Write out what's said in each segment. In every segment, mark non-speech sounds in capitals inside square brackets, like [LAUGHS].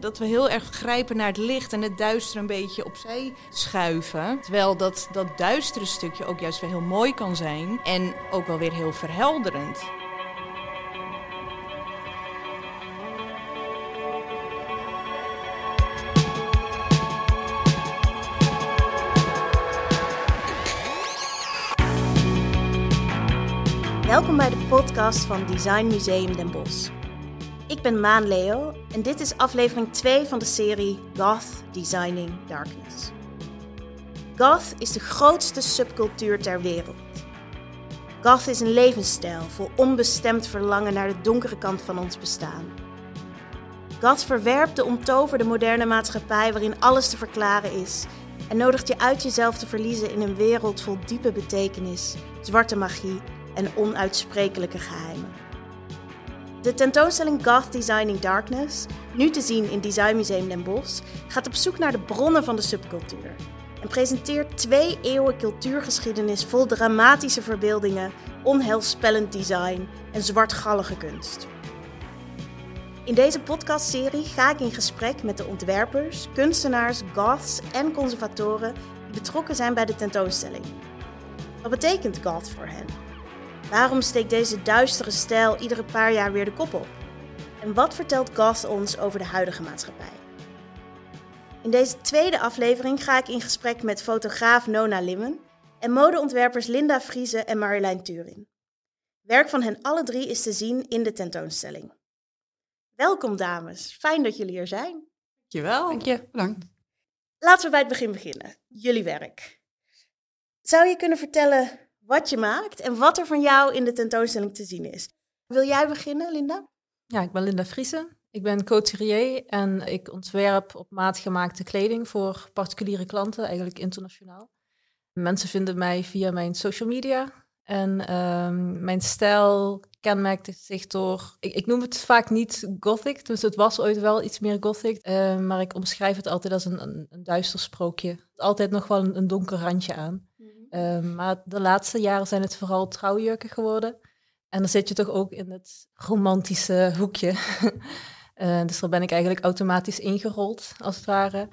Dat we heel erg grijpen naar het licht en het duister een beetje opzij schuiven. Terwijl dat, dat duistere stukje ook juist weer heel mooi kan zijn. En ook wel weer heel verhelderend. Welkom bij de podcast van Design Museum Den Bosch. Ik ben Maan Leo en dit is aflevering 2 van de serie Goth Designing Darkness. Goth is de grootste subcultuur ter wereld. Goth is een levensstijl vol onbestemd verlangen naar de donkere kant van ons bestaan. Goth verwerpt de omtoverde moderne maatschappij waarin alles te verklaren is en nodigt je uit jezelf te verliezen in een wereld vol diepe betekenis, zwarte magie en onuitsprekelijke geheimen. De tentoonstelling Goth Designing Darkness, nu te zien in Design Museum Den Bosch, gaat op zoek naar de bronnen van de subcultuur en presenteert twee eeuwen cultuurgeschiedenis vol dramatische verbeeldingen, onheilspellend design en zwartgallige kunst. In deze podcastserie ga ik in gesprek met de ontwerpers, kunstenaars, goths en conservatoren die betrokken zijn bij de tentoonstelling. Wat betekent goth voor hen? Waarom steekt deze duistere stijl iedere paar jaar weer de kop op? En wat vertelt Goth ons over de huidige maatschappij? In deze tweede aflevering ga ik in gesprek met fotograaf Nona Limmen en modeontwerpers Linda Friese en Marjolein Turin. Werk van hen alle drie is te zien in de tentoonstelling. Welkom dames, fijn dat jullie er zijn. Dankjewel. Dank je. Bedankt. Laten we bij het begin beginnen. Jullie werk. Zou je kunnen vertellen wat je maakt en wat er van jou in de tentoonstelling te zien is? Wil jij beginnen, Linda? Ja, ik ben Linda Friese. Ik ben couturier en ik ontwerp op maat gemaakte kleding voor particuliere klanten, eigenlijk internationaal. Mensen vinden mij via mijn social media en ehm, mijn stijl kenmerkt zich door. Ik, ik, noem het vaak niet gothic, dus het was ooit wel iets meer gothic, uh, maar ik omschrijf het altijd als een, een, een duister sprookje. Altijd nog wel een, een donker randje aan. Uh, maar de laatste jaren zijn het vooral trouwjurken geworden. En dan zit je toch ook in het romantische hoekje. uh, [LAUGHS] dus daar ben ik eigenlijk automatisch ingerold, als het ware.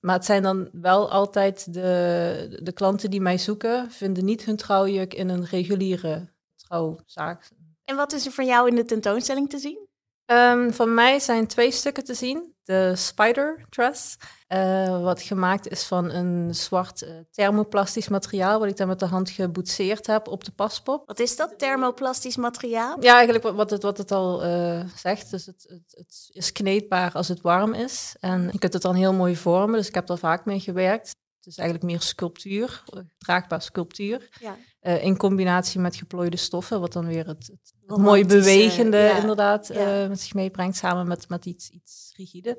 Maar het zijn dan wel altijd de, de klanten die mij zoeken, vinden niet hun trouwjurk in een reguliere trouwzaak. En wat is er van jou in de tentoonstelling te zien? Um, van mij zijn twee stukken te zien. De Spider Dress, uh, wat gemaakt is van een zwart uh, thermoplastisch materiaal, wat ik dan met de hand geboetseerd heb op de paspop. Wat is dat, thermoplastisch materiaal? Ja, eigenlijk wat, wat, het, wat het al uh, zegt. Dus het, het, het, is kneedbaar als het warm is. En je kunt het dan heel mooi vormen, dus ik heb daar vaak mee gewerkt. Het is eigenlijk meer sculptuur, draagbaar sculptuur. Ja. In combinatie met geplooide stoffen, wat dan weer het mooi bewegende ja. inderdaad ja. Uh, met zich meebrengt, samen met, met iets, iets rigide.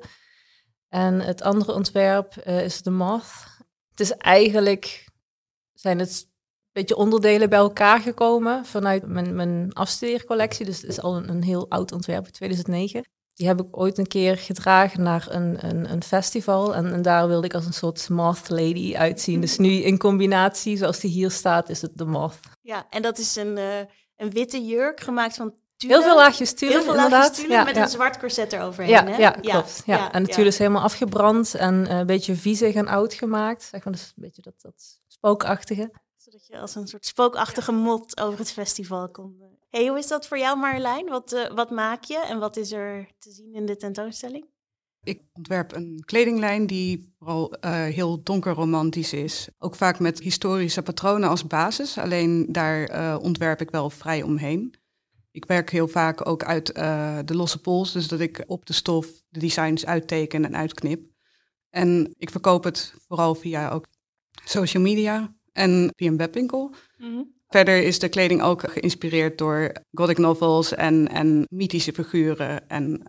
En het andere ontwerp uh, is de Moth. Het is eigenlijk, zijn het een beetje onderdelen bij elkaar gekomen vanuit mijn, mijn afstudeercollectie. Dus het is al een, een heel oud ontwerp, 2009. Die heb ik ooit een keer gedragen naar een, een, een festival. En, en, daar wilde ik als een soort moth lady uitzien. Dus nu in combinatie, zoals die hier staat, is het de moth. Ja, en dat is een, uh, een witte jurk gemaakt van tulle. Heel veel laagjes tulle, Heel veel laagjes tulle ja, met ja. een zwart corset eroverheen, ja, hè? Ja, klopt. Ja. En natuurlijk is helemaal afgebrand en uh, een beetje viezig en oud gemaakt. Zeg maar, dus een beetje dat, dat spookachtige. Zodat je als een soort spookachtige mot over het festival kon Hey, hoe is dat voor jou, Marjolein? Wat, uh, wat maak je en wat is er te zien in de tentoonstelling? Ik ontwerp een kledinglijn die vooral uh, heel donkerromantisch is. Ook vaak met historische patronen als basis, alleen daar uh, ontwerp ik wel vrij omheen. Ik werk heel vaak ook uit de losse pols, dus dat ik op de stof de designs uitteken en uitknip. En ik verkoop het vooral via ook social media en via een webwinkel. Mm-hmm. Verder is de kleding ook geïnspireerd door gothic novels en, en mythische figuren. En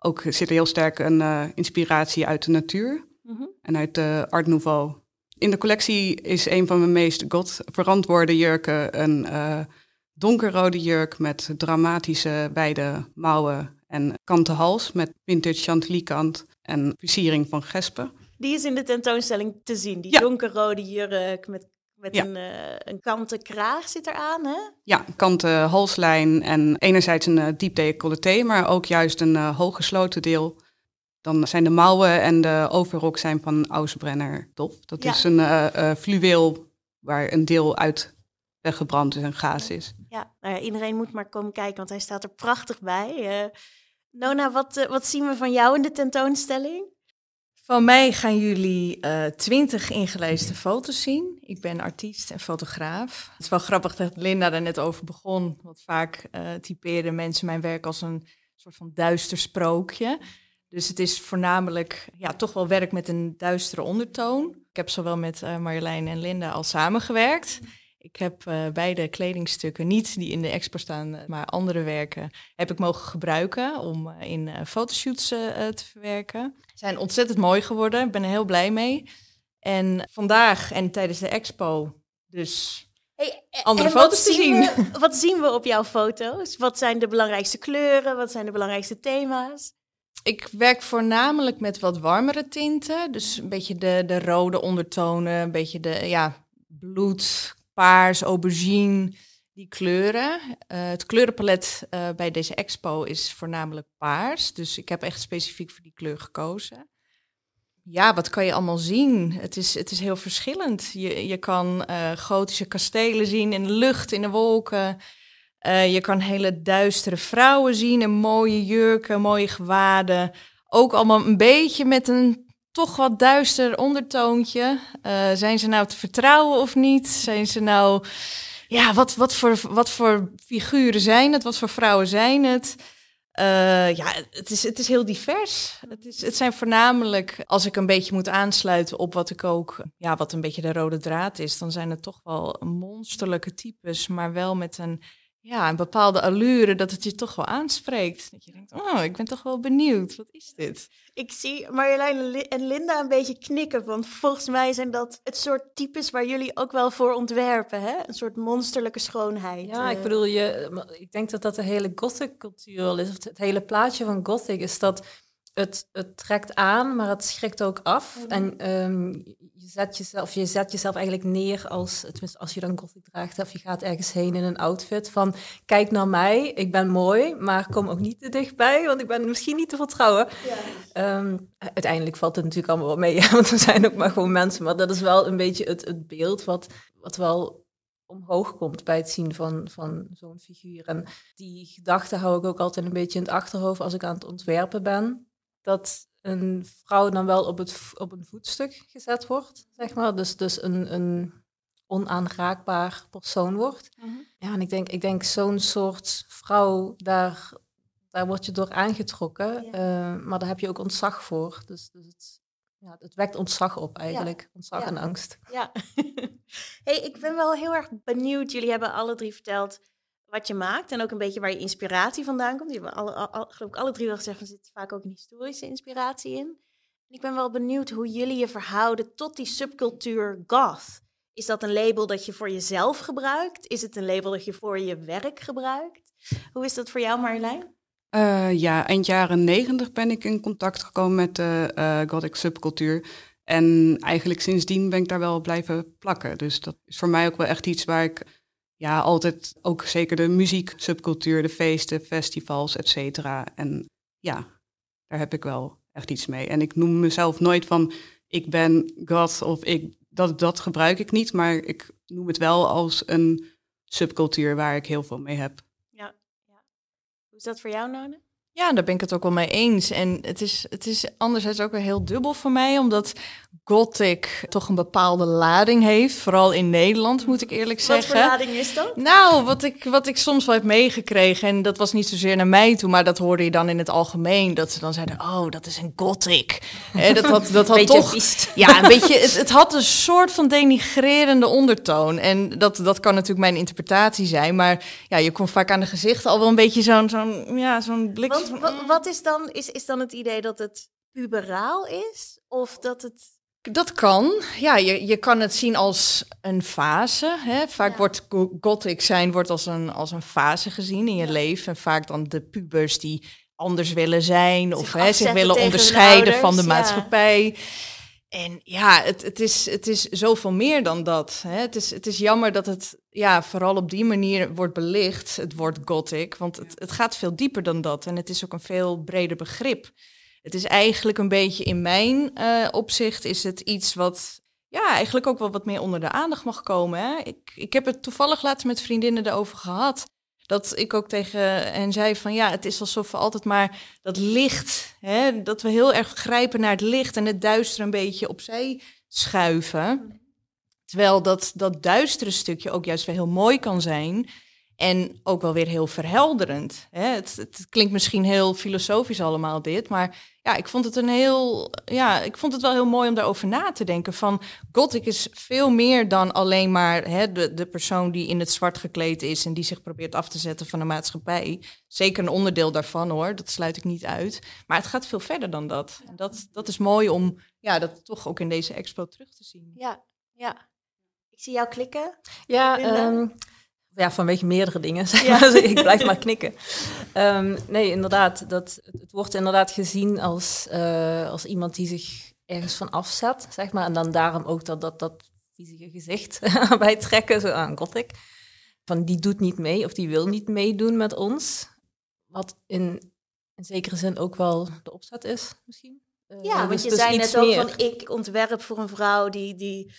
ook zit er heel sterk een uh, inspiratie uit de natuur mm-hmm. en uit de Art Nouveau. In de collectie is een van mijn meest god verantwoorde jurken een uh, donkerrode jurk met dramatische wijde mouwen en kanten hals met vintage chantilly-kant en versiering van gespen. Die is in de tentoonstelling te zien, die ja. donkerrode jurk met met ja. een, uh, een kanten kraag zit eraan, hè? Ja, kanten halslijn en enerzijds een uh, diep decolleté, maar ook juist een uh, hooggesloten deel. Dan zijn de mouwen en de overrok zijn van Ausbrenner Tof. Dat Ja. is een eh, eh, fluweel waar een deel uit weggebrand is en gaas is. Ja, nou ja, iedereen moet maar komen kijken, want hij staat er prachtig bij. Eh, Nona, wat, eh, wat zien we van jou in de tentoonstelling? Van mij gaan jullie eh, twintig ingelijste foto's zien. Ik ben artiest en fotograaf. Het is wel grappig dat Linda er net over begon. Want vaak eh, typeren mensen mijn werk als een soort van duister sprookje. Dus het is voornamelijk ja, toch wel werk met een duistere ondertoon. Ik heb zowel met eh, Marjolein en Linda al samengewerkt. Ik heb eh, beide kledingstukken, niet die in de expo staan, eh, maar andere werken, heb ik mogen gebruiken om eh, in fotoshoots te verwerken. Ze zijn ontzettend mooi geworden, ik ben er heel blij mee. En vandaag en tijdens de expo, dus Hey, Andere foto's te zien we- [LAUGHS] wat zien we op jouw foto's? Wat zijn de belangrijkste kleuren? Wat zijn de belangrijkste thema's? Ik werk voornamelijk met wat warmere tinten. Dus een beetje de, de rode ondertonen, een beetje de ja, bloed, paars, aubergine, die kleuren. Eh, het kleurenpalet eh, bij deze expo is voornamelijk paars. Dus ik heb echt specifiek voor die kleur gekozen. Ja, wat kan je allemaal zien? Het is, het is heel verschillend. Je, je kan eh, gotische kastelen zien in de lucht, in de wolken. Je kan hele duistere vrouwen zien in mooie jurken, mooie gewaden. Ook allemaal een beetje met een toch wat duister ondertoontje. Eh, zijn ze nou te vertrouwen of niet? Zijn ze nou... Ja, wat, wat, voor, wat voor figuren zijn het? Wat voor vrouwen zijn het? Eh, ja, het is, het is heel divers. Het, is, het zijn voornamelijk, als ik een beetje moet aansluiten op wat ik ook, ja, wat een beetje de rode draad is, dan zijn het toch wel monsterlijke types, maar wel met een, ja, een bepaalde allure dat het je toch wel aanspreekt. Dat je denkt, oh, ik ben toch wel benieuwd, wat is dit? Ik zie Marjolein en Li- en Linda een beetje knikken, want volgens mij zijn dat het soort types waar jullie ook wel voor ontwerpen, hè? Een soort monsterlijke schoonheid. Ja, ik eh. bedoel, je, ik denk dat dat de hele gothic cultuur al is. Of het hele plaatje van gothic is dat het, het trekt aan, maar het schrikt ook af. Mhm. En ehm, je, zet jezelf, je zet jezelf eigenlijk neer als, tenminste als je dan gothic draagt, of je gaat ergens heen in een outfit van kijk naar mij, ik ben mooi, maar kom ook niet te dichtbij, want ik ben misschien niet te vertrouwen. Ehm, uiteindelijk valt het natuurlijk allemaal wel mee, [LAUGHS] want we zijn ook maar gewoon mensen. Maar dat is wel een beetje het, het beeld wat, wat wel omhoog komt bij het zien van, van zo'n figuur. En die gedachte hou ik ook altijd een beetje in het achterhoofd als ik aan het ontwerpen ben. Dat een vrouw dan wel op, het, op een voetstuk gezet wordt, zeg maar. Dus, dus een, een onaanraakbaar persoon wordt. Ja, en ik denk, ik denk zo'n soort vrouw, daar, daar word je door aangetrokken. Ja. eh, maar daar heb je ook ontzag voor. Dus, dus het, ja, het wekt ontzag op eigenlijk. Ontzag en angst. Ja. [LAUGHS] hey, ik ben wel heel erg benieuwd. Jullie hebben alle drie verteld wat je maakt en ook een beetje waar je inspiratie vandaan komt. Je hebben alle, al, al- geloof alle drie wel gezegd, er zit vaak ook een historische inspiratie in. En ik ben wel benieuwd hoe jullie je verhouden tot die subcultuur goth. Is dat een label dat je voor jezelf gebruikt? Is het een label dat je voor je werk gebruikt? Hoe is dat voor jou, Marjolein? Eh, ja, eind jaren negentig ben ik in contact gekomen met de eh gothic subcultuur. En eigenlijk sindsdien ben ik daar wel blijven plakken. Dus dat is voor mij ook wel echt iets waar ik ja, altijd ook zeker de muziek, subcultuur, de feesten, festivals, et cetera. En ja, daar heb ik wel echt iets mee. En ik noem mezelf nooit van ik ben goth of ik, dat, dat gebruik ik niet. Maar ik noem het wel als een subcultuur waar ik heel veel mee heb. Hoe is dat voor jou, None? Ja, daar ben ik het ook wel mee eens. En het is, het is anderzijds ook weer heel dubbel voor mij, omdat gothic toch een bepaalde lading heeft. Vooral in Nederland, moet ik eerlijk Wat zeggen. voor lading is dat? Nou, wat ik, wat ik soms wel heb meegekregen, en dat was niet zozeer naar mij toe, maar dat hoorde je dan in het algemeen, dat ze dan zeiden, oh, dat is een gothic. Dat had, dat had [LAUGHS] Beetje toch... Ja, een beetje, het, het had een soort van denigrerende ondertoon. En dat, dat kan natuurlijk mijn interpretatie zijn, maar ja, je komt vaak aan de gezichten al wel een beetje zo'n zo'n ja, zo'n blik. Want van, wa- wat is dan, is, is dan het idee dat het puberaal is? Of dat het... Dat kan. Ja, je, je kan het zien als een fase. Hè? Vaak Ja. wordt go- gothic zijn wordt als een, als een fase gezien in je Ja. leven. En vaak dan de pubers die anders willen zijn of Zich hè, zich willen onderscheiden van de ouders, ja. En ja, het, het, is, het is zoveel meer dan dat. Hè? Het, is, het is jammer dat het ja, vooral op die manier wordt belicht, het woord gothic. Want het, het gaat veel dieper dan dat. En het is ook een veel breder begrip. het is eigenlijk een beetje in mijn uh, opzicht is het iets wat ja, eigenlijk ook wel wat meer onder de aandacht mag komen. Hè? Ik, ik heb het toevallig laatst met vriendinnen erover gehad. Dat ik ook tegen hen zei van ja, het is alsof we altijd maar dat licht, hè, dat we heel erg grijpen naar het licht en het duister een beetje opzij schuiven. Terwijl dat, dat duistere stukje ook juist weer heel mooi kan zijn. En ook wel weer heel verhelderend. Hè? Het, het, klinkt misschien heel filosofisch allemaal dit, maar ja, ik vond het een heel, ja, ik vond het wel heel mooi om daarover na te denken. Van Gothic is veel meer dan alleen maar hè, de, de persoon die in het zwart gekleed is en die zich probeert af te zetten van de maatschappij. Zeker een onderdeel daarvan hoor, dat sluit ik niet uit. Maar het gaat veel verder dan dat. En dat, dat is mooi om ja, dat toch ook in deze expo terug te zien. Ja, ja. Ik zie jou klikken. Ja, um, ja, vanwege meerdere dingen. [LAUGHS] Ik blijf maar knikken. Um, nee, inderdaad. Dat, het wordt inderdaad gezien als, uh, als iemand die zich ergens van afzet, zeg maar. En dan daarom ook dat, dat, dat viezige gezicht [LAUGHS] bij trekken, zo aan gothic. Van die doet niet mee of die wil niet meedoen met ons. Wat in, in zekere zin ook wel de opzet is, misschien. Uh, ja, want je dus zei net ook van ik ontwerp voor een vrouw die... die...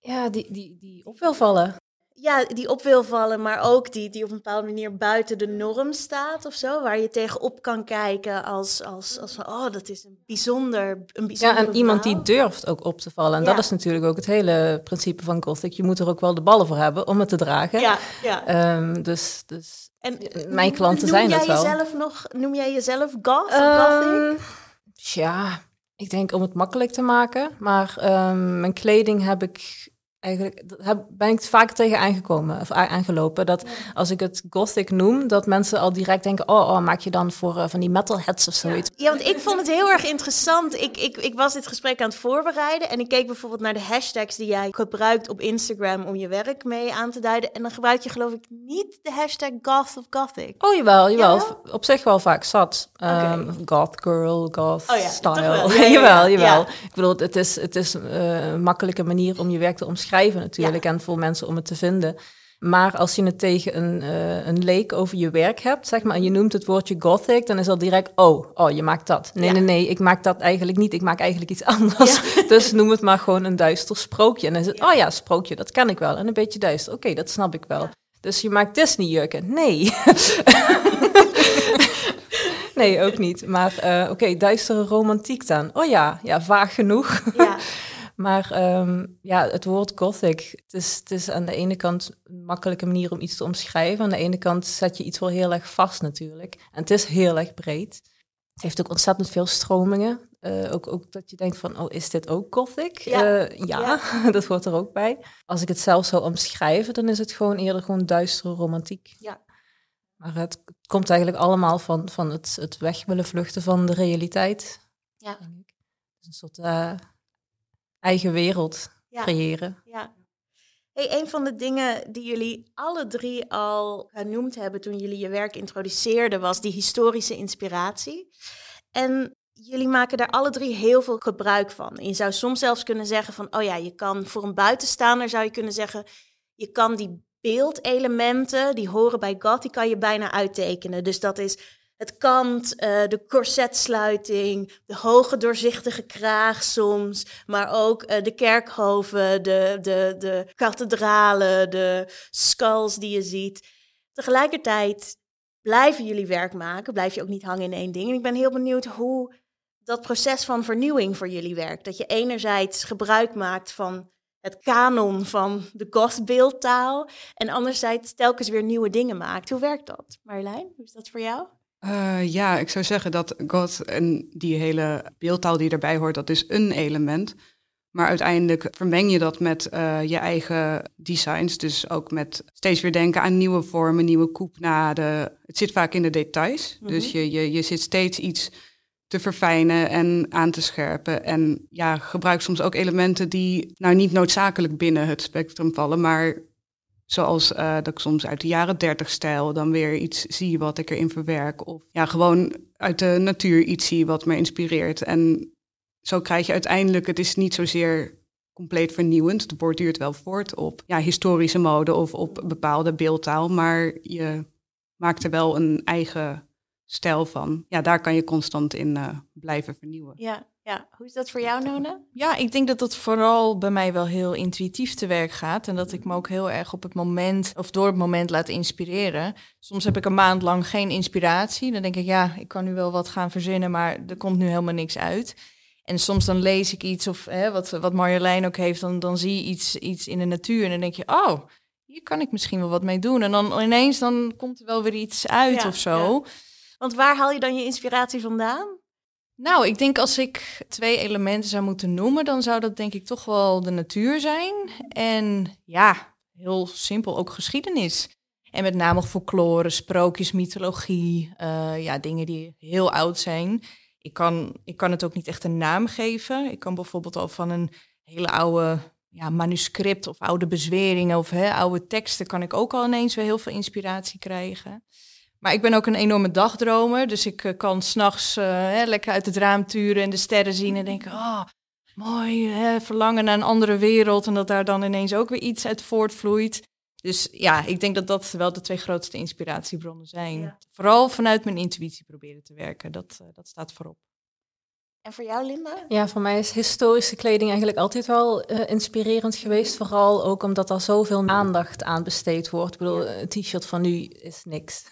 Ja, die, die, die op wil vallen ja, die op wil vallen, maar ook die, die op een bepaalde manier buiten de norm staat of zo. Waar je tegenop kan kijken als, als, als van, oh, dat is een bijzonder, een bijzonder Ja, en iemand die durft ook op te vallen. En dat is natuurlijk ook het hele principe van Gothic. Je moet er ook wel de ballen voor hebben om het te dragen. Ja, ja. Um, dus, dus en, mijn klanten zijn dat wel. Jezelf nog, noem jij jezelf goth, um, gothic? Ja, ik denk om het makkelijk te maken. Maar um, mijn kleding heb ik eigenlijk heb, ben ik vaak tegen aangekomen of aangelopen. Dat als ik het gothic noem, dat mensen al direct denken: oh, oh maak je dan voor uh, van die metalheads of zoiets? Ja. want ik vond het heel erg interessant. Ik, ik, ik was dit gesprek aan het voorbereiden en ik keek bijvoorbeeld naar de hashtags die jij gebruikt op Instagram om je werk mee aan te duiden. En dan gebruik je geloof ik niet de hashtag goth of gothic. Oh jawel, jawel. Ja? Op zich wel vaak zat. Um, Goth girl, goth oh, ja, style. [LAUGHS] jawel, jawel. Ik bedoel, het is, het is uh, een makkelijke manier om je werk te omschrijven schrijven natuurlijk en voor mensen om het te vinden. Maar als je het tegen een, uh, een leek over je werk hebt, zeg maar, en je noemt het woordje gothic, dan is dat direct, oh, oh, je maakt dat. Nee, nee, nee, ik maak dat eigenlijk niet. Ik maak eigenlijk iets anders. [LAUGHS] dus noem het maar gewoon een duister sprookje. En dan is het, oh ja, sprookje, dat ken ik wel. En een beetje duister, oké, dat snap ik wel. Dus je maakt Disney-jurken? Nee. [LAUGHS] [LAUGHS] nee, ook niet. Maar uh, oké, duistere romantiek dan. Oh ja, ja, vaag genoeg. Ja. Maar ehm, ja, het woord gothic, het is, het is aan de ene kant een makkelijke manier om iets te omschrijven. Aan de ene kant zet je iets wel heel erg vast natuurlijk. En het is heel erg breed. Het heeft ook ontzettend veel stromingen. Uh, ook, ook dat je denkt van, oh, is dit ook gothic? Ja, uh, ja, ja. [LAUGHS] dat hoort er ook bij. Als ik het zelf zou omschrijven, dan is het gewoon eerder gewoon duistere romantiek. Ja. Maar het, komt eigenlijk allemaal van, van het, het weg willen vluchten van de realiteit. Ja. Ik. een soort... Uh, eigen wereld creëren. Ja. Hey, een van de dingen die jullie alle drie al genoemd hebben toen jullie je werk introduceerden, was die historische inspiratie. En jullie maken daar alle drie heel veel gebruik van. je zou soms zelfs kunnen zeggen van, oh ja, je kan voor een buitenstaander zou je kunnen zeggen, je kan die beeldelementen die horen bij God, die kan je bijna uittekenen. Dus dat is het kant, uh, de corsetsluiting, de hoge doorzichtige kraag soms, maar ook uh, de kerkhoven, de, de, de kathedralen, de skulls die je ziet. Tegelijkertijd blijven jullie werk maken, blijf je ook niet hangen in één ding. En ik ben heel benieuwd hoe dat proces van vernieuwing voor jullie werkt. Dat je enerzijds gebruik maakt van het kanon van de gothbeeldtaal en anderzijds telkens weer nieuwe dingen maakt. Hoe werkt dat? Marjolein, hoe is dat voor jou? Uh, ja, ik zou zeggen dat God en die hele beeldtaal die erbij hoort, dat is een element. Maar uiteindelijk vermeng je dat met uh, je eigen designs. Dus ook met steeds weer denken aan nieuwe vormen, nieuwe koepnaden. Het zit vaak in de details. Dus mhm. je, je, je zit steeds iets te verfijnen en aan te scherpen. En ja, gebruik soms ook elementen die nou niet noodzakelijk binnen het spectrum vallen, maar Zoals uh, dat ik soms uit de jaren dertig stijl dan weer iets zie wat ik erin verwerk. Of ja, gewoon uit de natuur iets zie wat me inspireert. En zo krijg je uiteindelijk, het is niet zozeer compleet vernieuwend. Het borduurt wel voort op ja, historische mode of op bepaalde beeldtaal. Maar je maakt er wel een eigen stijl van. Ja, daar kan je constant in uh, blijven vernieuwen. Ja, ja. Hoe is dat voor jou, Nona? Ja, ik denk dat dat vooral bij mij wel heel intuïtief te werk gaat. En dat ik me ook heel erg op het moment, of door het moment laat inspireren. Soms heb ik een maand lang geen inspiratie. Dan denk ik, ja, ik kan nu wel wat gaan verzinnen, maar er komt nu helemaal niks uit. En soms dan lees ik iets, of hè, wat, wat Marjolein ook heeft, dan, dan zie je iets, iets in de natuur. En dan denk je, oh, hier kan ik misschien wel wat mee doen. En dan ineens dan komt er wel weer iets uit of zo. Want waar haal je dan je inspiratie vandaan? Nou, ik denk als ik twee elementen zou moeten noemen, dan zou dat denk ik toch wel de natuur zijn. En ja, heel simpel ook geschiedenis. En met name folklore, sprookjes, mythologie, uh, ja, dingen die heel oud zijn. Ik kan, ik kan het ook niet echt een naam geven. Ik kan bijvoorbeeld al van een hele oude ja, manuscript of oude bezweringen of hè, oude teksten kan ik ook al ineens weer heel veel inspiratie krijgen. Maar ik ben ook een enorme dagdromer, dus ik uh, kan s'nachts uh, lekker uit het raam turen en de sterren zien en denken, oh, mooi, hè, verlangen naar een andere wereld en dat daar dan ineens ook weer iets uit voortvloeit. Dus ja, ik denk dat dat wel de twee grootste inspiratiebronnen zijn. Vooral vanuit mijn intuïtie proberen te werken, dat, uh, dat staat voorop. En voor jou, Linda? Ja, voor mij is historische kleding eigenlijk altijd wel uh, inspirerend geweest. Vooral ook omdat er zoveel aandacht aan besteed wordt. Ik bedoel, een t-shirt van nu is niks.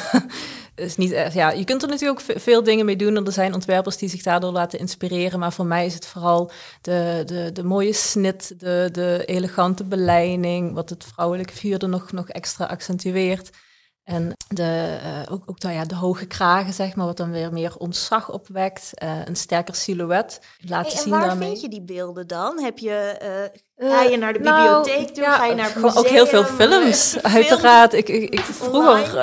[LAUGHS] is niet echt, ja, je kunt er natuurlijk ook veel dingen mee doen. En er zijn ontwerpers die zich daardoor laten inspireren. Maar voor mij is het vooral de, de, de mooie snit, de, de elegante beleiding. Wat het vrouwelijke vuur nog, nog extra accentueert. En de, uh, ook, ook nou ja, de hoge kragen, zeg maar, wat dan weer meer ontzag opwekt. Uh, een sterker silhouet laten hey, en zien waar daarmee. vind je die beelden dan? Heb je, uh, ga je naar de bibliotheek nou, toe? Ja, ga je naar museum? Ook heel veel films, uiteraard. Ik, ik, ik vroeger,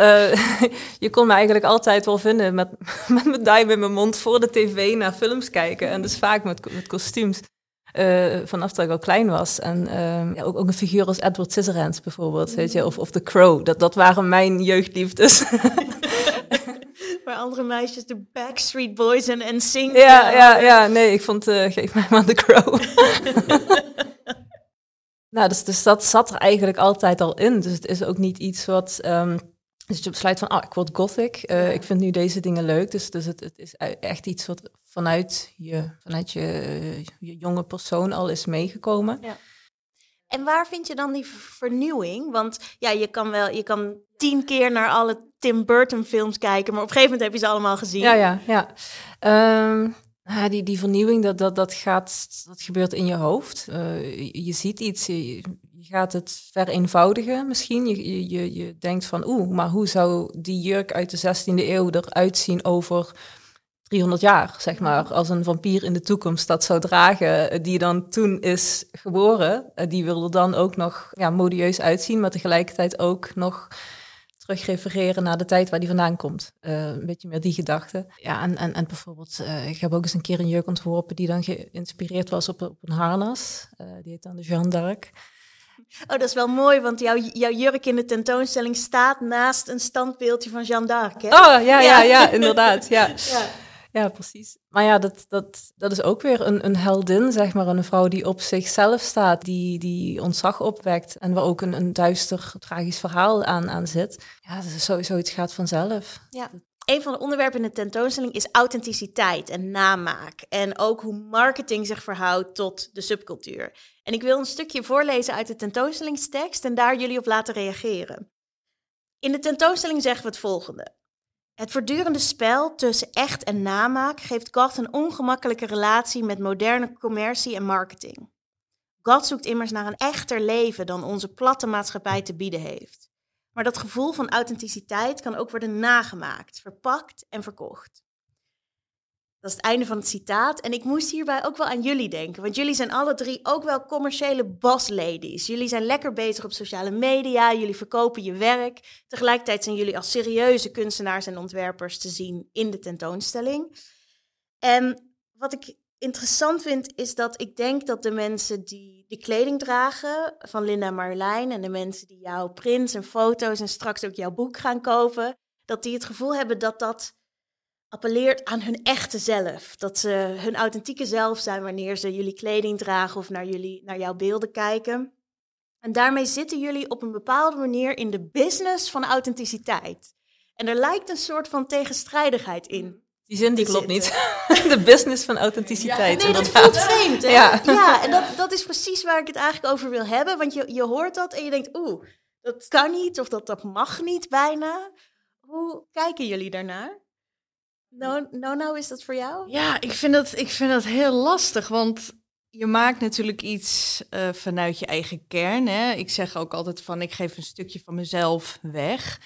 [LAUGHS] je kon me eigenlijk altijd wel vinden met, [LAUGHS] met mijn duim in mijn mond voor de tv naar films kijken. En dus vaak met, met kostuums. Uh, vanaf dat ik al klein was. En uh, ja, ook, ook, een figuur als Edward Scissorhands bijvoorbeeld, weet je, of, of The Crow. Dat, dat waren mijn jeugdliefdes. [LAUGHS] Waar andere meisjes de Backstreet Boys en NSYNC... Ja, ja, ja, nee, ik vond, uh, geef mij maar The Crow. [LAUGHS] nou, dus, dus dat zat er eigenlijk altijd al in. Dus het is ook niet iets wat... Um, dus je besluit van, ah, ik word gothic. Uh, ja. Ik vind nu deze dingen leuk. Dus, dus het, het is echt iets wat vanuit je, vanuit je, je jonge persoon al is meegekomen. Ja. En waar vind je dan die vernieuwing? Want ja, je kan wel, je kan tien keer naar alle Tim Burton films kijken, maar op een gegeven moment heb je ze allemaal gezien. Ja, ja, ja. Um, ja die, die vernieuwing, dat, dat, dat, gaat, dat gebeurt in je hoofd. Uh, je, ziet iets, je, je, gaat het vereenvoudigen misschien. Je, je, je denkt van, oeh, maar hoe zou die jurk uit de 16e eeuw eruit zien over 300 jaar, zeg maar, als een vampier in de toekomst dat zou dragen, die dan toen is geboren, die wil er dan ook nog ja, modieus uitzien, maar tegelijkertijd ook nog terugrefereren naar de tijd waar die vandaan komt. Uh, een beetje meer die gedachte. Ja, en, en, en bijvoorbeeld, uh, ik heb ook eens een keer een jurk ontworpen die dan geïnspireerd was op, op een harnas. Uh, die heet dan de Jeanne d'Arc. Oh, dat is wel mooi, want jouw, jouw jurk in de tentoonstelling staat naast een standbeeldje van Jeanne d'Arc, hè? Oh, ja, ja, ja, ja inderdaad, ja. [LAUGHS] ja. Ja, precies. Maar ja, dat, dat, dat is ook weer een, een heldin, zeg maar. Een vrouw die op zichzelf staat, die, die ontzag opwekt. En waar ook een, een duister, tragisch verhaal aan, aan zit. Ja, dat is sowieso iets gaat vanzelf. Ja. Een van de onderwerpen in de tentoonstelling is authenticiteit en namaak. En ook hoe marketing zich verhoudt tot de subcultuur. En ik wil een stukje voorlezen uit de tentoonstellingstekst en daar jullie op laten reageren. In de tentoonstelling zeggen we het volgende. Het voortdurende spel tussen echt en namaak geeft Goth een ongemakkelijke relatie met moderne commercie en marketing. Goth zoekt immers naar een echter leven dan onze platte maatschappij te bieden heeft. Maar dat gevoel van authenticiteit kan ook worden nagemaakt, verpakt en verkocht. Dat is het einde van het citaat. En ik moest hierbij ook wel aan jullie denken. Want jullie zijn alle drie ook wel commerciële boss ladies. Jullie zijn lekker bezig op sociale media. Jullie verkopen je werk. Tegelijkertijd zijn jullie als serieuze kunstenaars en ontwerpers te zien in de tentoonstelling. En wat ik interessant vind, is dat ik denk dat de mensen die de kleding dragen van Linda en Marjolein... en de mensen die jouw prints en foto's en straks ook jouw boek gaan kopen... dat die het gevoel hebben dat dat appelleert aan hun echte zelf. Dat ze hun authentieke zelf zijn wanneer ze jullie kleding dragen of naar, jullie, naar jouw beelden kijken. En daarmee zitten jullie op een bepaalde manier in de business van authenticiteit. En er lijkt een soort van tegenstrijdigheid in. Die zin die klopt niet. [LAUGHS] De business van authenticiteit. Nee, dat voelt vreemd, hè? Ja. Ja, [LAUGHS] en dat, dat is precies waar ik het eigenlijk over wil hebben. Want je, je hoort dat en je denkt, oeh, dat kan niet of dat, dat mag niet bijna. Hoe kijken jullie daarnaar? No, no, nou is dat voor jou? Ja, ik vind dat, ik vind dat heel lastig, want je maakt natuurlijk iets eh, vanuit je eigen kern. Hè? Ik zeg ook altijd van, ik geef een stukje van mezelf weg.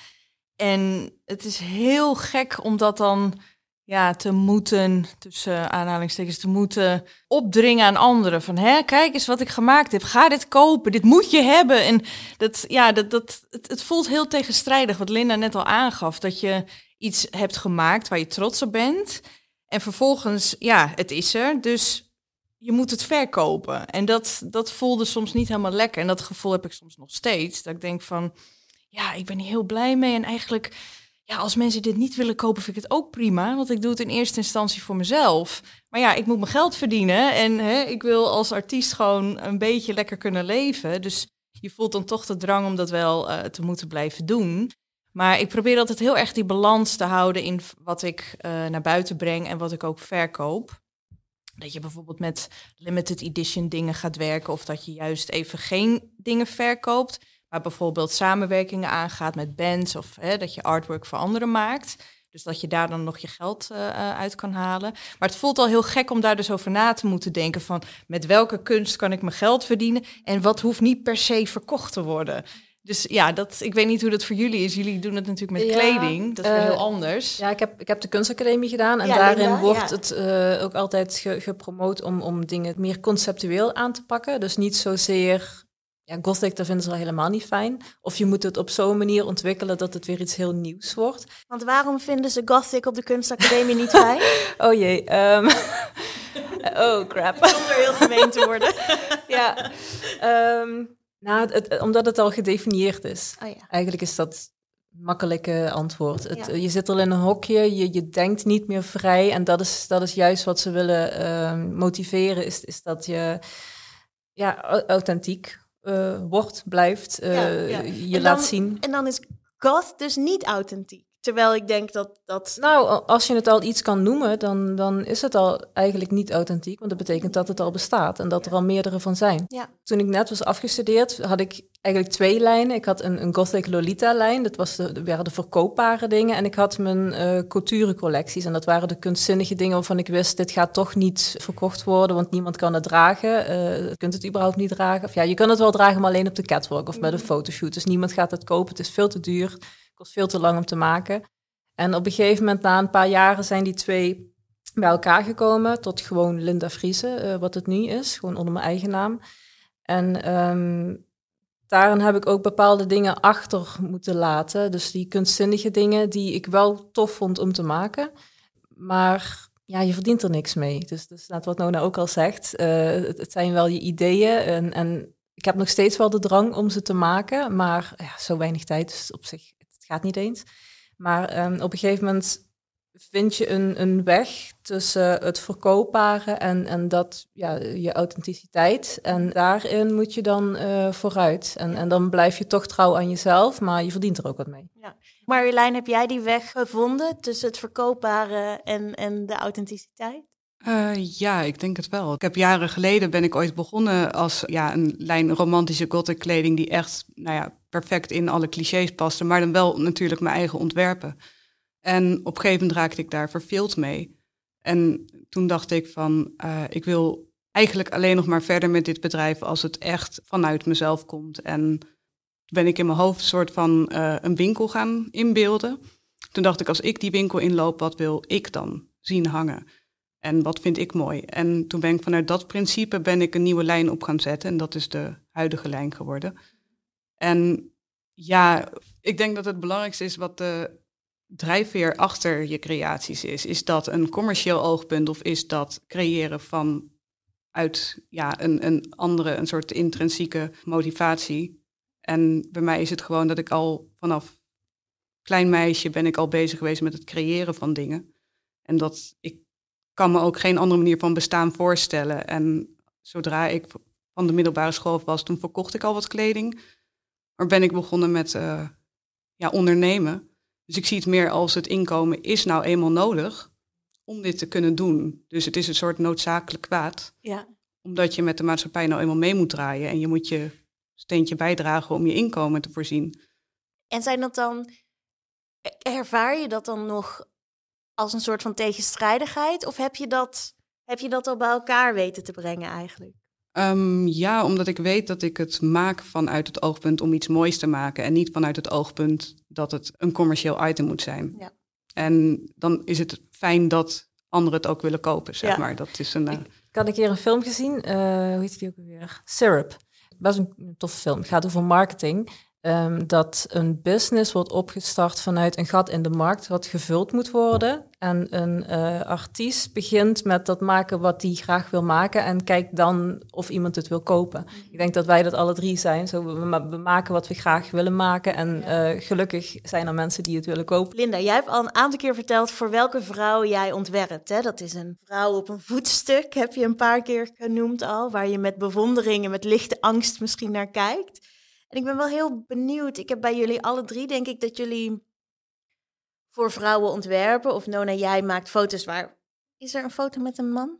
En het is heel gek om dat dan ja, te moeten, tussen aanhalingstekens, te moeten opdringen aan anderen. Van, hè, kijk eens wat ik gemaakt heb. Ga dit kopen, dit moet je hebben. En dat, ja, dat, dat, het, het voelt heel tegenstrijdig, wat Linda net al aangaf. Dat je iets hebt gemaakt waar je trots op bent. En vervolgens, ja, het is er. Dus je moet het verkopen. En dat, dat voelde soms niet helemaal lekker. En dat gevoel heb ik soms nog steeds. Dat ik denk van, ja, ik ben hier heel blij mee. En eigenlijk, ja, als mensen dit niet willen kopen, vind ik het ook prima. Want ik doe het in eerste instantie voor mezelf. Maar ja, ik moet mijn geld verdienen. En hè, ik wil als artiest gewoon een beetje lekker kunnen leven. Dus je voelt dan toch de drang om dat wel uh, te moeten blijven doen. Maar ik probeer altijd heel erg die balans te houden in wat ik uh, naar buiten breng en wat ik ook verkoop. Dat je bijvoorbeeld met limited edition dingen gaat werken of dat je juist even geen dingen verkoopt, maar bijvoorbeeld samenwerkingen aangaat met bands of hè, dat je artwork voor anderen maakt. Dus dat je daar dan nog je geld uh, uit kan halen. Maar het voelt al heel gek om daar dus over na te moeten denken van met welke kunst kan ik mijn geld verdienen en wat hoeft niet per se verkocht te worden. Dus ja, dat, ik weet niet hoe dat voor jullie is. Jullie doen het natuurlijk met Ja, kleding. Dat is eh, heel anders. Ja, ik heb, ik heb de kunstacademie gedaan en Ja, daarin wordt het eh, ook altijd ge- gepromoot om, om dingen meer conceptueel aan te pakken. Dus niet zozeer, ja, gothic, dat vinden ze al helemaal niet fijn. Of je moet het op zo'n manier ontwikkelen dat het weer iets heel nieuws wordt. Want waarom vinden ze Gothic op de kunstacademie niet fijn? [LAUGHS] Oh jee, ehm, [LAUGHS] oh crap. Zonder heel gemeen te worden. [LAUGHS] ja, ehm, nou, het, omdat het al gedefinieerd is. Oh ja. Eigenlijk is dat makkelijke antwoord. Het, Ja. Je zit al in een hokje, je, je denkt niet meer vrij. En dat is, dat is juist wat ze willen ehm, motiveren, is, is dat je ja, au- authentiek wordt, blijft, eh, Ja, ja. je En laat dan- zien. En dan is goth dus niet authentiek. Terwijl ik denk dat dat... Nou, als je het al iets kan noemen, dan, dan is het al eigenlijk niet authentiek. Want dat betekent dat het al bestaat en dat er al meerdere van zijn. Ja. Toen ik net was afgestudeerd, had ik eigenlijk twee lijnen. Ik had een, een Gothic Lolita-lijn, dat was de, waren de verkoopbare dingen. En ik had mijn eh couture-collecties. En dat waren de kunstzinnige dingen waarvan ik wist, dit gaat toch niet verkocht worden, want niemand kan het dragen. Eh, je kunt het überhaupt niet dragen. Of ja, je kan het wel dragen, maar alleen op de catwalk of bij de fotoshoot. Dus niemand gaat het kopen, het is veel te duur. Kost veel te lang om te maken. En op een gegeven moment, na een paar jaren, zijn die twee bij elkaar gekomen tot gewoon Linda Friese, eh, wat het nu is, gewoon onder mijn eigen naam. En ehm, daarin heb ik ook bepaalde dingen achter moeten laten. Dus die kunstzinnige dingen die ik wel tof vond om te maken. Maar ja, je verdient er niks mee. Dus, dus wat Nona ook al zegt, eh, het, zijn wel je ideeën. En, en ik heb nog steeds wel de drang om ze te maken, maar ja, zo weinig tijd, dus op zich, het gaat niet eens. Maar ehm, op een gegeven moment vind je een, een weg tussen het verkoopbare en, en dat, ja, je authenticiteit. En daarin moet je dan eh, vooruit. En, en dan blijf je toch trouw aan jezelf, maar je verdient er ook wat mee. Marjolein, heb jij die weg gevonden tussen het verkoopbare en, en de authenticiteit? Eh, ja, ik denk het wel. Ik heb jaren geleden ben ik ooit begonnen als ja, een lijn romantische gothic kleding die echt nou ja, perfect in alle clichés paste, maar dan wel natuurlijk mijn eigen ontwerpen. En op gegeven moment raakte ik daar verveeld mee. En toen dacht ik van, eh, ik wil eigenlijk alleen nog maar verder met dit bedrijf als het echt vanuit mezelf komt. En ben ik in mijn hoofd een soort van eh, een winkel gaan inbeelden. Toen dacht ik, als ik die winkel inloop, wat wil ik dan zien hangen? En wat vind ik mooi? En toen ben ik vanuit dat principe ben ik een nieuwe lijn op gaan zetten. En dat is de huidige lijn geworden. En ja, ik denk dat het belangrijkste is wat de drijfveer achter je creaties is. Is dat een commercieel oogpunt of is dat creëren van uit ja, een, een andere, een soort intrinsieke motivatie? En bij mij is het gewoon dat ik al vanaf klein meisje ben ik al bezig geweest met het creëren van dingen. En dat ik kan me ook geen andere manier van bestaan voorstellen. En zodra ik van de middelbare school af was, toen verkocht ik al wat kleding. Maar ben ik begonnen met eh, ja, ondernemen. Dus ik zie het meer als het inkomen is nou eenmaal nodig om dit te kunnen doen. Dus het is een soort noodzakelijk kwaad. Ja. Omdat je met de maatschappij nou eenmaal mee moet draaien. En je moet je steentje bijdragen om je inkomen te voorzien. En zijn dat dan, ervaar je dat dan nog als een soort van tegenstrijdigheid? Of heb je dat, heb je dat al bij elkaar weten te brengen eigenlijk? Um, ja, omdat ik weet dat ik het maak vanuit het oogpunt om iets moois te maken. En niet vanuit het oogpunt dat het een commercieel item moet zijn. Ja. En dan is het fijn dat anderen het ook willen kopen, zeg maar. Dat is een, uh... ik, had een keer een film gezien, uh, hoe heet die ook weer? Syrup. Best een toffe film. Het gaat over marketing. Um, dat een business wordt opgestart vanuit een gat in de markt wat gevuld moet worden. En een uh, artiest begint met dat maken wat hij graag wil maken en kijkt dan of iemand het wil kopen. Mhm. Ik denk dat wij dat alle drie zijn. Zo, we, we maken wat we graag willen maken en uh, gelukkig zijn er mensen die het willen kopen. Linda, jij hebt al een aantal keer verteld voor welke vrouw jij ontwerpt. Hè? Dat is een vrouw op een voetstuk, heb je een paar keer genoemd al, waar je met bewondering en met lichte angst misschien naar kijkt. En ik ben wel heel benieuwd. Ik heb bij jullie alle drie, denk ik, dat jullie voor vrouwen ontwerpen. Of Nona, jij maakt foto's waar. Is er een foto met een man?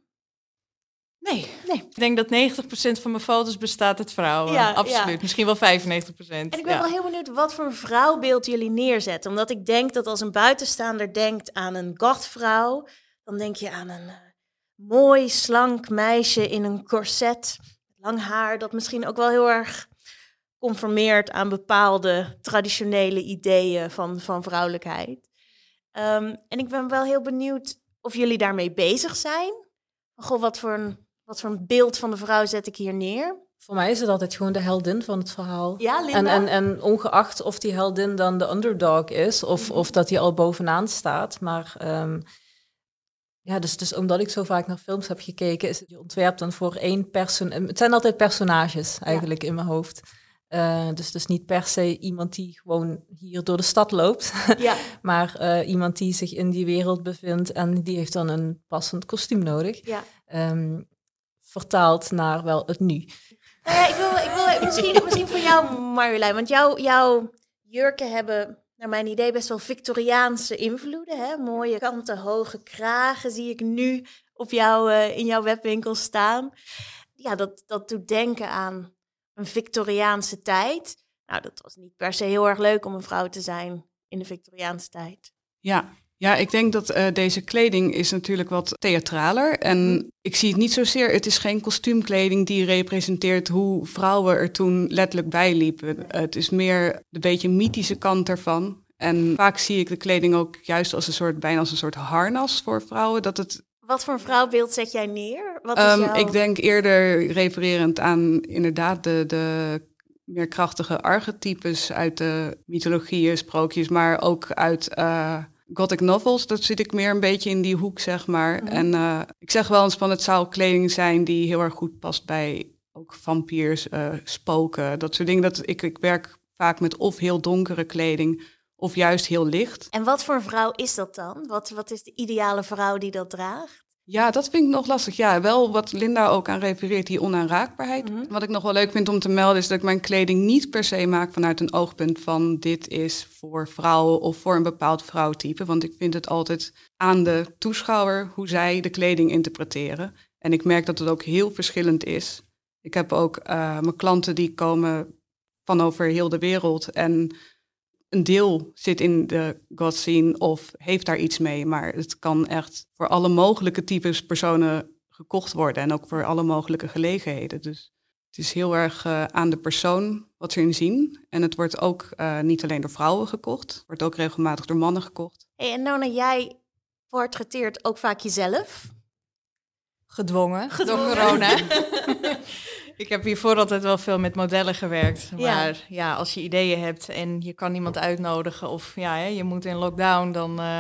Nee. nee. Ik denk dat 90% van mijn foto's bestaat uit vrouwen. Ja, Absoluut. Misschien wel 95%. En ik ben wel heel benieuwd wat voor een vrouwbeeld jullie neerzetten. Omdat ik denk dat als een buitenstaander denkt aan een gothvrouw, dan denk je aan een uh, mooi, slank meisje in een corset, lang haar, dat misschien ook wel heel erg conformeert aan bepaalde traditionele ideeën van, van vrouwelijkheid. Ehm, en ik ben wel heel benieuwd of jullie daarmee bezig zijn. Goh, wat voor, een, wat voor een beeld van de vrouw zet ik hier neer? Voor mij is het altijd gewoon de heldin van het verhaal. Ja, Linda? En, en, en ongeacht of die heldin dan de underdog is of, mhm. of dat hij al bovenaan staat. Maar um, ja, dus, dus omdat ik zo vaak naar films heb gekeken, is het je ontwerp dan voor één persoon. Het zijn altijd personages eigenlijk in mijn hoofd. Uh, dus, dus niet per se iemand die gewoon hier door de stad loopt, [LAUGHS] ja. maar uh, iemand die zich in die wereld bevindt en die heeft dan een passend kostuum nodig. Ja. Um, vertaald naar wel het nu. Nou ja, ik wil, ik wil [LAUGHS] misschien, misschien voor jou, Marjolein, want jou, jouw jurken hebben naar mijn idee best wel Victoriaanse invloeden. Hè? Mooie kanten, hoge kragen zie ik nu op jou, uh, in jouw webwinkel staan. Ja, dat, dat doet denken aan een Victoriaanse tijd. Nou, dat was niet per se heel erg leuk om een vrouw te zijn in de Victoriaanse tijd. Ja, ja, ik denk dat uh, deze kleding is natuurlijk wat theatraler. En mhm. ik zie het niet zozeer, het is geen kostuumkleding die representeert hoe vrouwen er toen letterlijk bij liepen. het is meer de beetje mythische kant ervan. En vaak zie ik de kleding ook juist als een soort, bijna als een soort harnas voor vrouwen. Dat het wat voor vrouwbeeld zet jij neer? Wat is um, Ik denk eerder refererend aan inderdaad de, de meer krachtige archetypes uit de mythologieën, sprookjes, maar ook uit uh, gothic novels. Dat zit ik meer een beetje in die hoek, zeg maar. Mhm. En uh, ik zeg wel eens van het zou kleding zijn die heel erg goed past bij ook vampiers, uh, spoken, dat soort dingen. Dat ik, ik werk vaak met of heel donkere kleding of juist heel licht. En wat voor vrouw is dat dan? Wat, wat is de ideale vrouw die dat draagt? Ja, dat vind ik nog lastig. Ja, wel wat Linda ook aan refereert, die onaanraakbaarheid. Mhm. Wat ik nog wel leuk vind om te melden is dat ik mijn kleding niet per se maak vanuit een oogpunt van dit is voor vrouwen of voor een bepaald vrouwtype. Want ik vind het altijd aan de toeschouwer hoe zij de kleding interpreteren. En ik merk dat het ook heel verschillend is. Ik heb ook uh, mijn klanten die komen van over heel de wereld en een deel zit in de God scene of heeft daar iets mee. Maar het kan echt voor alle mogelijke types personen gekocht worden en ook voor alle mogelijke gelegenheden. Dus het is heel erg uh, aan de persoon wat ze in zien. En het wordt ook uh, niet alleen door vrouwen gekocht, het wordt ook regelmatig door mannen gekocht. Hey, en Nona, jij portretteert ook vaak jezelf? Gedwongen, Gedwongen. door corona. [LAUGHS] Ik heb hiervoor altijd wel veel met modellen gewerkt. Maar ja, als je ideeën hebt en je kan iemand uitnodigen of ja, je moet in lockdown, dan uh,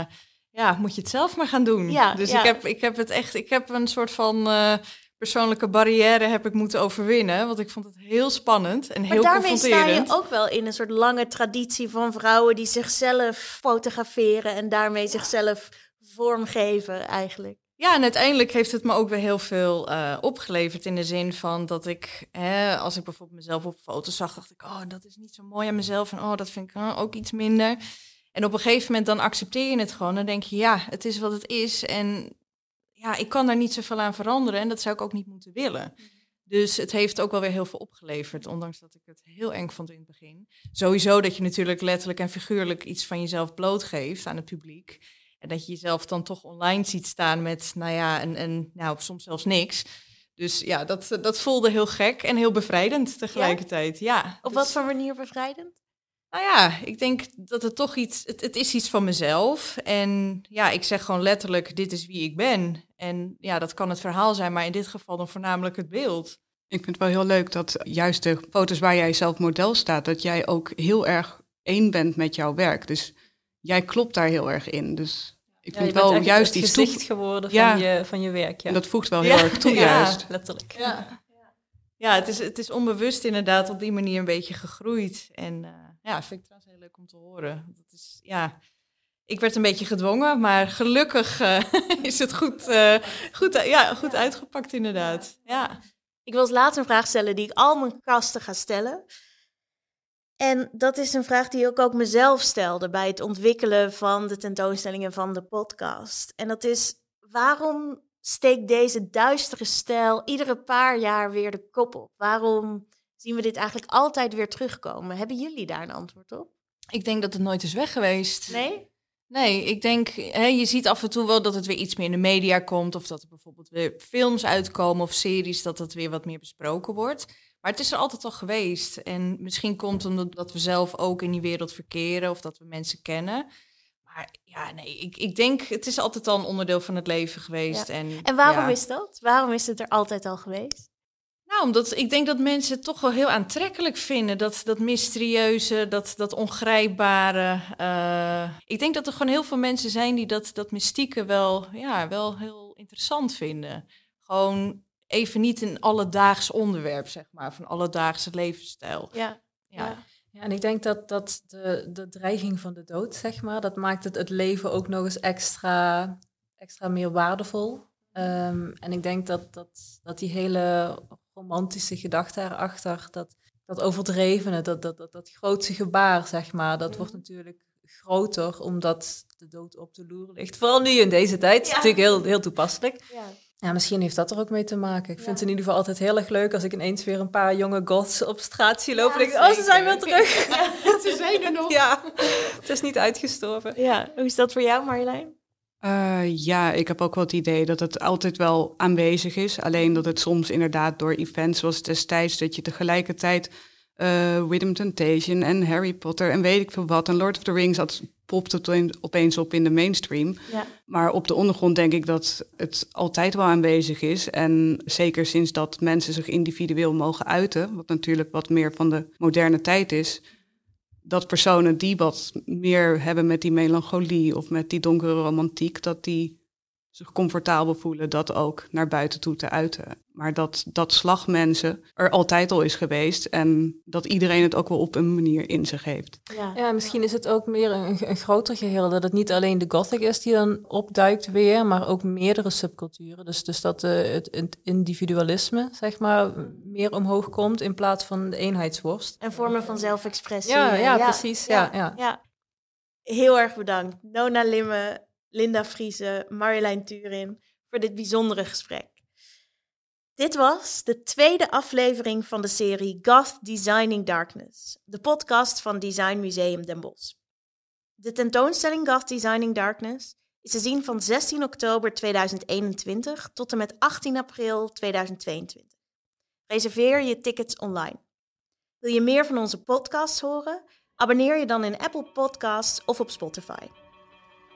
ja, moet je het zelf maar gaan doen. Ja, dus Ik, heb, ik heb het echt, ik heb een soort van uh, persoonlijke barrière heb ik moeten overwinnen. Want ik vond het heel spannend en heel maar confronterend. daarmee sta je ook wel in een soort lange traditie van vrouwen die zichzelf fotograferen en daarmee zichzelf vormgeven eigenlijk. Ja, en uiteindelijk heeft het me ook weer heel veel uh, opgeleverd in de zin van dat ik, hè, als ik bijvoorbeeld mezelf op foto's zag, dacht ik, oh, dat is niet zo mooi aan mezelf en oh, dat vind ik uh, ook iets minder. En op een gegeven moment dan accepteer je het gewoon. Dan denk je, ja, het is wat het is. En ja, ik kan daar niet zoveel aan veranderen. En dat zou ik ook niet moeten willen. Dus het heeft ook wel weer heel veel opgeleverd, ondanks dat ik het heel eng vond in het begin. Sowieso dat je natuurlijk letterlijk en figuurlijk iets van jezelf blootgeeft aan het publiek. En dat je jezelf dan toch online ziet staan met, nou ja, en, en nou, soms zelfs niks. Dus ja, dat, dat voelde heel gek en heel bevrijdend tegelijkertijd. Ja. Op dus- wat voor manier bevrijdend? nou ja, ik denk dat het toch iets, het, het is iets van mezelf. En ja, ik zeg gewoon letterlijk, dit is wie ik ben. En ja, dat kan het verhaal zijn, maar in dit geval dan voornamelijk het beeld. Ik vind het wel heel leuk dat juist de foto's waar jij zelf model staat, dat jij ook heel erg één bent met jouw werk. Dus jij klopt daar heel erg in. Dus ik Ja, vind wel juist het iets gezicht toe. geworden Ja. van, je, van je werk. Ja, En dat voegt wel heel Ja. erg toe [LAUGHS] Ja. juist. letterlijk. Ja, ja het, is, het is onbewust inderdaad op die manier een beetje gegroeid. En eh, ja, vind ik trouwens heel leuk om te horen. Dat is, ja, ik werd een beetje gedwongen, maar gelukkig eh, [LAUGHS] is het goed, eh, goed, ja, goed uitgepakt inderdaad. Ja. Ik wil als laatste een vraag stellen die ik al mijn gasten ga stellen. En dat is een vraag die ik ook mezelf stelde bij het ontwikkelen van de tentoonstellingen van de podcast. En dat is, waarom steekt deze duistere stijl iedere paar jaar weer de kop op? Waarom zien we dit eigenlijk altijd weer terugkomen? Hebben jullie daar een antwoord op? Ik denk dat het nooit is weg geweest. Nee? Nee, ik denk, hè, je ziet af en toe wel dat het weer iets meer in de media komt. Of dat er bijvoorbeeld weer films uitkomen of series, dat het weer wat meer besproken wordt. Maar het is er altijd al geweest. En misschien komt het omdat dat we zelf ook in die wereld verkeren of dat we mensen kennen. Maar ja, nee, ik, ik denk, het is altijd al een onderdeel van het leven geweest. En, En waarom ja. is dat? Waarom is het er altijd al geweest? Nou, omdat ik denk dat mensen het toch wel heel aantrekkelijk vinden. Dat, dat mysterieuze, dat, dat ongrijpbare. Eh, ik denk dat er gewoon heel veel mensen zijn die dat, dat mystieke wel, ja, wel heel interessant vinden. Gewoon even niet een alledaags onderwerp, zeg maar, van alledaagse levensstijl. Ja. Ja. Ja, en ik denk dat, dat de, de dreiging van de dood, zeg maar, dat maakt het, het leven ook nog eens extra, extra meer waardevol. Ehm, en ik denk dat, dat, dat die hele romantische gedachte erachter, dat, dat overdrevene, dat, dat, dat, dat grootse gebaar, zeg maar, dat wordt natuurlijk groter omdat de dood op de loer ligt. Vooral nu in deze tijd, Ja. natuurlijk heel, heel toepasselijk. Ja. Ja, misschien heeft dat er ook mee te maken. Ik vind Ja. het in ieder geval altijd heel erg leuk als ik ineens weer een paar jonge goths op straat zie lopen. Ja, en denk, ik, oh, ze zijn weer terug. [LAUGHS] Ze zijn er nog. [LAUGHS] Ja, het is niet uitgestorven. ja. Hoe is dat voor jou, Marjolein? Eh, ja, ik heb ook wel het idee dat het altijd wel aanwezig is. Alleen dat het soms inderdaad door events zoals destijds... dat je tegelijkertijd eh Rhythm Temptation en Harry Potter en weet ik veel wat... en Lord of the Rings, dat popt het opeens- op in de mainstream. Ja. Maar op de ondergrond denk ik dat het altijd wel aanwezig is. En zeker sinds dat mensen zich individueel mogen uiten... wat natuurlijk wat meer van de moderne tijd is dat personen die wat meer hebben met die melancholie of met die donkere romantiek, dat die zich comfortabel voelen dat ook naar buiten toe te uiten. Maar dat dat slagmensen er altijd al is geweest en dat iedereen het ook wel op een manier in zich heeft. Ja. Ja, misschien is het ook meer een, een groter geheel. Dat het niet alleen de gothic is die dan opduikt weer, maar ook meerdere subculturen. Dus, dus dat eh, het, het individualisme, zeg maar, meer omhoog komt in plaats van de eenheidsworst. En vormen van zelfexpressie. Ja, ja, precies. Ja, ja. ja. Heel erg bedankt. Nona Limme, Linda Friese, Marjolein Turin voor dit bijzondere gesprek. Dit was de tweede aflevering van de serie Goth Designing Darkness, de podcast van Design Museum Den Bosch. De tentoonstelling Goth Designing Darkness is te zien van 16 oktober 2021 tot en met 18 april 2022. Reserveer je tickets online. Wil je meer van onze podcasts horen? Abonneer je dan in Apple Podcasts of op Spotify.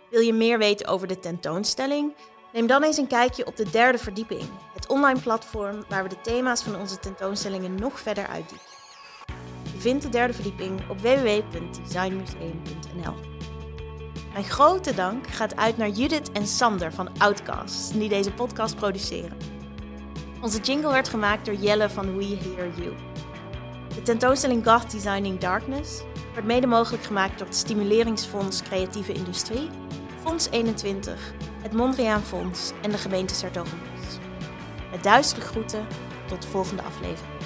Wil je meer weten over de tentoonstelling? Neem dan eens een kijkje op de derde verdieping, het online platform waar we de thema's van onze tentoonstellingen nog verder uitdiepen. Je vindt de derde verdieping op www.designmuseum.nl. Mijn grote dank gaat uit naar Judith en Sander van Outcast, die deze podcast produceren. Onze jingle werd gemaakt door Jelle van We Hear You. De tentoonstelling Goth Designing Darkness wordt mede mogelijk gemaakt door het Stimuleringsfonds Creatieve Industrie, Fonds 21, het Mondriaan Fonds en de gemeente Sertogenbos. Met duistere groeten, tot de volgende aflevering.